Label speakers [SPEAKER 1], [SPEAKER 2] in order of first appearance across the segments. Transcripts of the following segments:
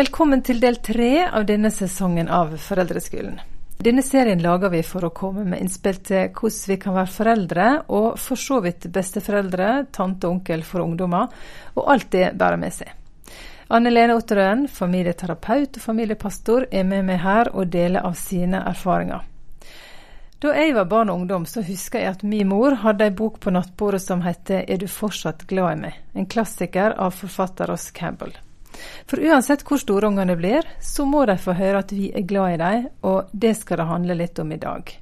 [SPEAKER 1] Velkommen til del tre av denne sesongen av Foreldreskolen. Denne serien lager vi for å komme med innspill til hvordan vi kan være foreldre, og for så vidt besteforeldre, tante og onkel for ungdommer, og alt det bærer med seg. Anne Lene Otterøen, familieterapeut og familiepastor, er med meg her og deler av sine erfaringer. Da jeg var barn og ungdom, så husker jeg at min mor hadde ei bok på nattbordet som heter Er du fortsatt glad i meg? En klassiker av forfatter Ross Campbell. For uansett hvor store ungene blir, så må de få høre at vi er glad i dem, og det skal det handle litt om i dag.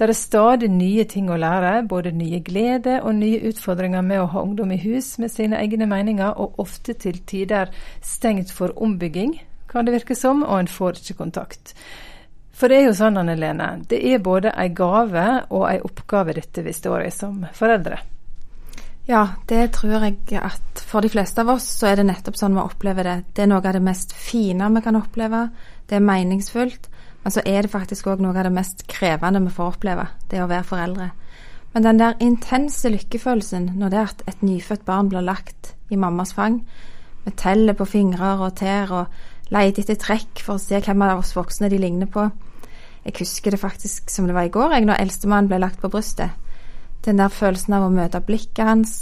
[SPEAKER 1] Det er stadig nye ting å lære, både nye gleder og nye utfordringer med å ha ungdom i hus med sine egne meninger, og ofte til tider stengt for ombygging, kan det virke som, og en får ikke kontakt. For det er jo sånn, Anne Lene, det er både ei gave og ei oppgave dette vi står i som foreldre.
[SPEAKER 2] Ja, det tror jeg at for de fleste av oss så er det nettopp sånn vi opplever det. Det er noe av det mest fine vi kan oppleve. Det er meningsfullt. Men så er det faktisk òg noe av det mest krevende vi får oppleve. Det å være foreldre. Men den der intense lykkefølelsen når det er at et nyfødt barn blir lagt i mammas fang, vi teller på fingrer og tær og leter etter trekk for å se hvem av oss voksne de ligner på, jeg husker det faktisk som det var i går, jeg, når eldstemann ble lagt på brystet. Den der følelsen av å møte blikket hans,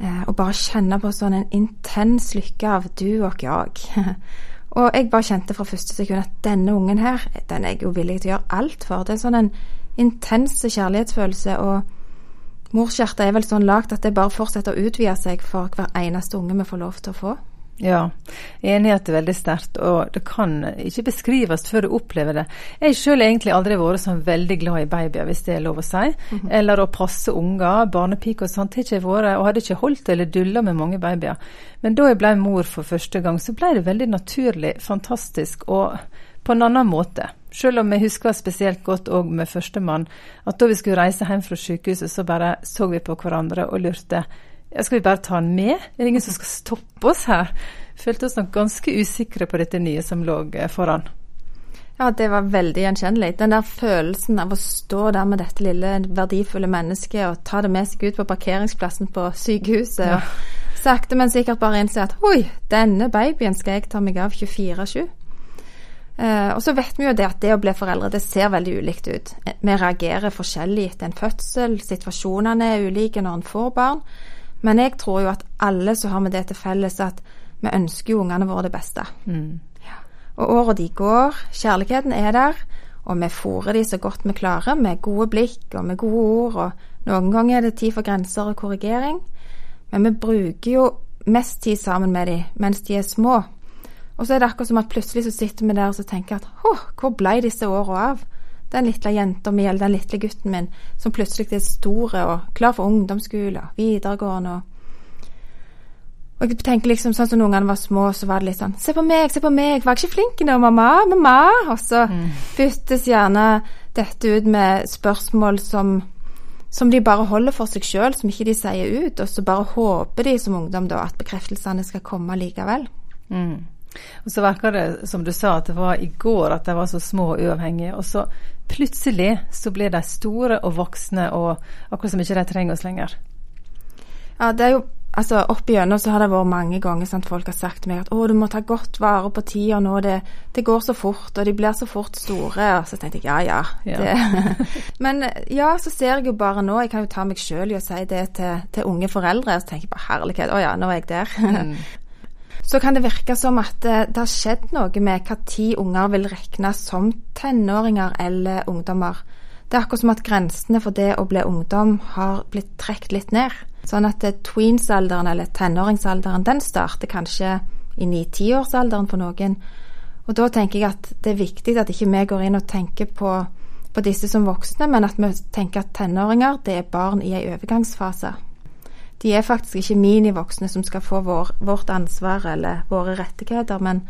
[SPEAKER 2] eh, og bare kjenne på sånn en intens lykke av du og jeg. og jeg bare kjente fra første sekund at denne ungen her, den er jeg jo villig til å gjøre alt for. Det er sånn en intens kjærlighetsfølelse, og morshjertet er vel sånn lagd at det bare fortsetter å utvide seg for hver eneste unge vi får lov til å få.
[SPEAKER 1] Ja, enighet er veldig sterkt, og det kan ikke beskrives før du opplever det. Jeg sjøl har egentlig aldri vært sånn veldig glad i babyer, hvis det er lov å si. Mm -hmm. Eller å passe unger, barnepiker og sånt. Har ikke vært, og hadde ikke holdt eller dulla med mange babyer. Men da jeg ble mor for første gang, så ble det veldig naturlig, fantastisk og på en annen måte. Selv om jeg husker spesielt godt òg med førstemann, at da vi skulle reise hjem fra sykehuset, så bare så vi på hverandre og lurte skal vi bare ta den med? Det Er ingen som skal stoppe oss her? Følte oss nok ganske usikre på dette nye som lå eh, foran.
[SPEAKER 2] Ja, det var veldig gjenkjennelig. Den der følelsen av å stå der med dette lille verdifulle mennesket og ta det med seg ut på parkeringsplassen på sykehuset. Ja. og Sakte, men sikkert bare innse at oi, denne babyen skal jeg ta meg av 24-7. Eh, og så vet vi jo det at det å bli foreldre, det ser veldig ulikt ut. Vi reagerer forskjellig etter en fødsel, situasjonene er ulike når en får barn. Men jeg tror jo at alle så har vi det til felles at vi ønsker jo ungene våre det beste. Mm. Ja. Og åra de går, kjærligheten er der, og vi fôrer de så godt vi klarer med gode blikk og med gode ord, og noen ganger er det tid for grenser og korrigering. Men vi bruker jo mest tid sammen med de mens de er små. Og så er det akkurat som at plutselig så sitter vi der og så tenker at hvor ble disse åra av? Den lille jenta mi eller den lille gutten min som plutselig er stor og klar for ungdomsskole og videregående. og og jeg tenker liksom sånn som når ungene var små, så var det litt sånn Se på meg, se på meg, var jeg ikke flink nå, mamma? Mamma? Og så mm. byttes gjerne dette ut med spørsmål som, som de bare holder for seg sjøl, som ikke de sier ut. Og så bare håper de som ungdom da at bekreftelsene skal komme likevel. Mm.
[SPEAKER 1] Og så virker det, som du sa, at det var i går at de var så små og uavhengige. Og så plutselig så blir de store og voksne, og akkurat som ikke de trenger oss lenger.
[SPEAKER 2] Ja, det er jo altså Opp igjennom så har det vært mange ganger sant, folk har sagt til meg at å, du må ta godt vare på tida nå, det, det, går så fort, og de blir så fort store. Og så tenkte jeg ja, ja. ja. Men ja, så ser jeg jo bare nå, jeg kan jo ta meg sjøl i å si det til, til, unge foreldre, og så tenker jeg bare herlighet, å ja, nå er jeg der. Mm så kan det virke som at det, det har skjedd noe med når unger vil regnes som tenåringer eller ungdommer. Det er akkurat som at grensene for det å bli ungdom har blitt trukket litt ned. Sånn at tweens-alderen, eller tenåringsalderen, den starter kanskje i ni-tiårsalderen for noen. Og da tenker jeg at det er viktig at ikke vi går inn og tenker på, på disse som voksne, men at vi tenker at tenåringer det er barn i en overgangsfase. De er faktisk ikke minivoksne som skal få vår, vårt ansvar eller våre rettigheter, men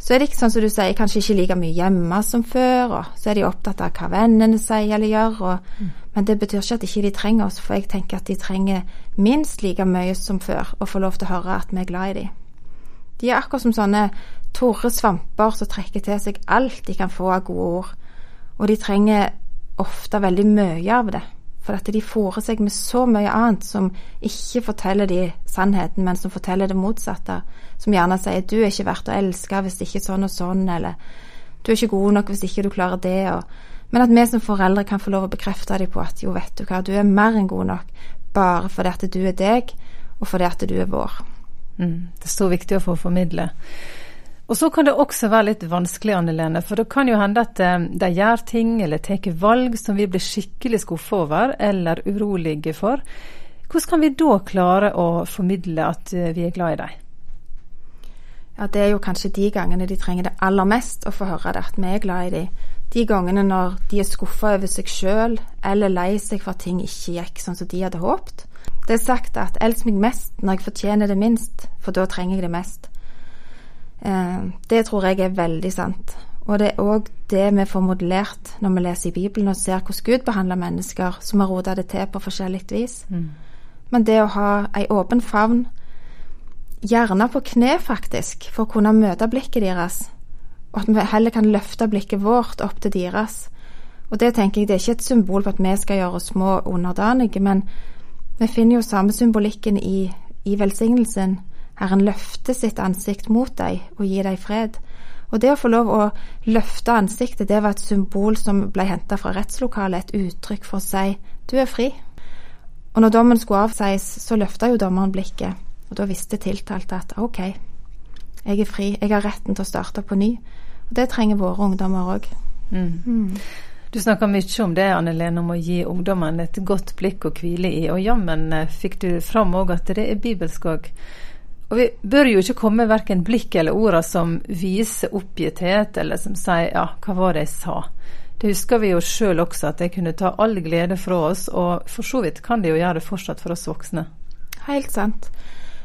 [SPEAKER 2] så er det ikke sånn som du sier, kanskje ikke like mye hjemme som før, og så er de opptatt av hva vennene sier eller gjør, og, mm. men det betyr ikke at ikke de trenger oss, for jeg tenker at de trenger minst like mye som før å få lov til å høre at vi er glad i dem. De er akkurat som sånne torre svamper som trekker til seg alt de kan få av gode ord, og de trenger ofte veldig mye av det. For at de fòrer seg med så mye annet som ikke forteller de sannheten, men som forteller det motsatte. Som gjerne sier 'du er ikke verdt å elske hvis ikke sånn og sånn', eller 'du er ikke god nok hvis ikke du klarer det'. Og, men at vi som foreldre kan få lov å bekrefte dem på at 'jo, vet du hva, du er mer enn god nok', bare fordi at du er deg, og fordi at du er vår'.
[SPEAKER 1] Mm, det er så viktig å få formidle. Og så kan det også være litt vanskelig, Anne Lene, for det kan jo hende at eh, de gjør ting eller tar valg som vi blir skikkelig skuffa over eller urolige for. Hvordan kan vi da klare å formidle at eh, vi er glad i dem?
[SPEAKER 2] Ja, Det er jo kanskje de gangene de trenger det aller mest å få høre det, at vi er glad i dem. De gangene når de er skuffa over seg sjøl eller lei seg for at ting ikke gikk sånn som de hadde håpet. Det er sagt at elsk meg mest når jeg fortjener det minst, for da trenger jeg det mest. Eh, det tror jeg er veldig sant. Og det er òg det vi får modellert når vi leser i Bibelen og ser hvordan Gud behandler mennesker som har rota det til på forskjellig vis. Mm. Men det å ha ei åpen favn, gjerne på kne faktisk, for å kunne møte blikket deres, og at vi heller kan løfte blikket vårt opp til deres. Og det tenker jeg det er ikke et symbol på at vi skal gjøre oss små underdanige, men vi finner jo samme symbolikken i, i velsignelsen Herren løfter sitt ansikt mot deg og gir deg fred. Og det å få lov å løfte ansiktet, det var et symbol som ble henta fra rettslokalet, et uttrykk for å si du er fri. Og når dommen skulle avsies, så løfta jo dommeren blikket, og da visste tiltalte at ok, jeg er fri, jeg har retten til å starte på ny. Og det trenger våre ungdommer òg. Mm.
[SPEAKER 1] Mm. Du snakker mye om det, Anne Lene, om å gi ungdommene et godt blikk å hvile i. Og jammen eh, fikk du fram òg at det er bibelsk òg. Og vi bør jo ikke komme med verken blikk eller orda som viser oppgitthet, eller som sier 'ja, hva var det jeg sa'? Det husker vi jo sjøl også, at det kunne ta all glede fra oss, og for så vidt kan det jo gjøre det fortsatt for oss voksne.
[SPEAKER 2] Helt sant.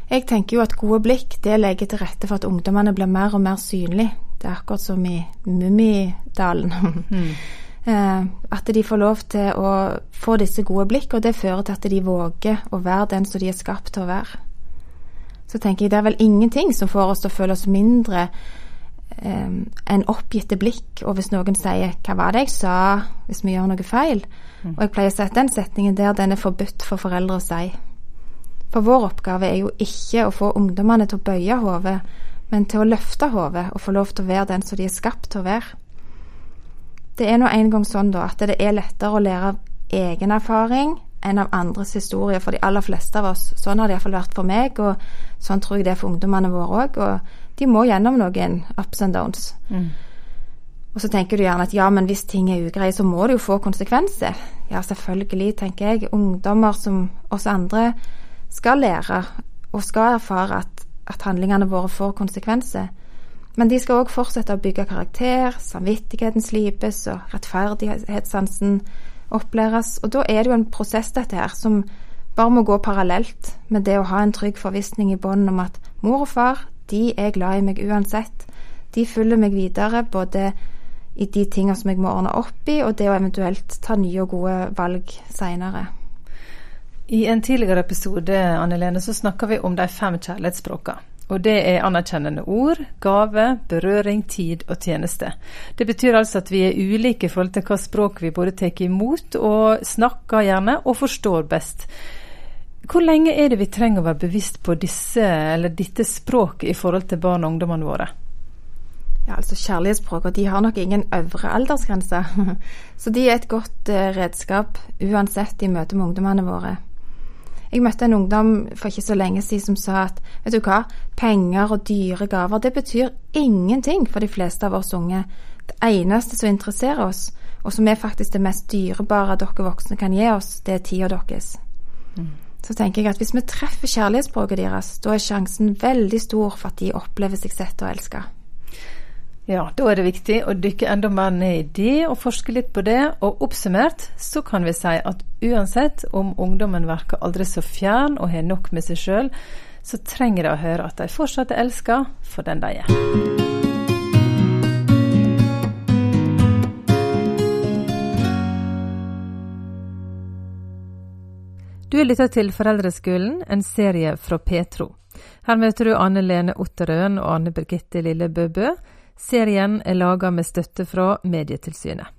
[SPEAKER 2] Jeg tenker jo at gode blikk det legger til rette for at ungdommene blir mer og mer synlige. Det er akkurat som i Mummidalen. Mm. at de får lov til å få disse gode blikk, og det fører til at de våger å være den som de er skapt til å være så tenker jeg det er vel ingenting som får oss til å føle oss mindre eh, enn oppgitte blikk. Og hvis noen sier 'hva var det jeg sa', hvis vi gjør noe feil. Mm. Og jeg pleier å sette den setningen der den er forbudt for foreldre å si. For vår oppgave er jo ikke å få ungdommene til å bøye hodet, men til å løfte hodet og få lov til å være den som de er skapt til å være. Det er nå en gang sånn da at det er lettere å lære av egen erfaring enn av andres historier for de aller fleste av oss. Sånn har det iallfall vært for meg, og sånn tror jeg det er for ungdommene våre òg. Og de må gjennom noen ups and downs. Mm. Og så tenker du gjerne at ja, men hvis ting er ugreie, så må det jo få konsekvenser. Ja, selvfølgelig, tenker jeg. Ungdommer som oss andre skal lære og skal erfare at, at handlingene våre får konsekvenser. Men de skal òg fortsette å bygge karakter, samvittigheten slipes og rettferdighetssansen opplæres. Og da er det jo en prosess, dette her, som bare må gå parallelt med det å ha en trygg forvissning i bånd om at mor og far, de er glad i meg uansett. De følger meg videre, både i de tingene som jeg må ordne opp i, og det å eventuelt ta nye og gode valg seinere.
[SPEAKER 1] I en tidligere episode Anne Lene, så snakka vi om de fem kjærlighetsspråkene. Og det er anerkjennende ord, gave, berøring, tid og tjeneste. Det betyr altså at vi er ulike i forhold til hva språk vi både tar imot og snakker gjerne, og forstår best. Hvor lenge er det vi trenger å være bevisst på disse, eller dette språket i forhold til barn og ungdommene våre?
[SPEAKER 2] Ja, altså Kjærlighetsspråk de har nok ingen øvre aldersgrense. Så de er et godt eh, redskap uansett i møte med ungdommene våre. Jeg møtte en ungdom for ikke så lenge siden som sa at vet du hva, penger og dyre gaver det betyr ingenting for de fleste av oss unge. Det eneste som interesserer oss, og som er faktisk det mest dyrebare dere voksne kan gi oss, det er tida deres. Mm. Så tenker jeg at hvis vi treffer kjærlighetsspråket deres, da er sjansen veldig stor for at de opplever seg sett og elska.
[SPEAKER 1] Ja, da er det viktig å dykke enda mer ned i det og forske litt på det. Og oppsummert så kan vi si at uansett om ungdommen virker aldri så fjern og har nok med seg sjøl, så trenger de å høre at de fortsatt er elska for den de er. Du har lytta til Foreldreskolen, en serie fra Petro. Her møter du Anne Lene Otterøen og Anne Birgitte Lille Bøbø Serien er laga med støtte fra Medietilsynet.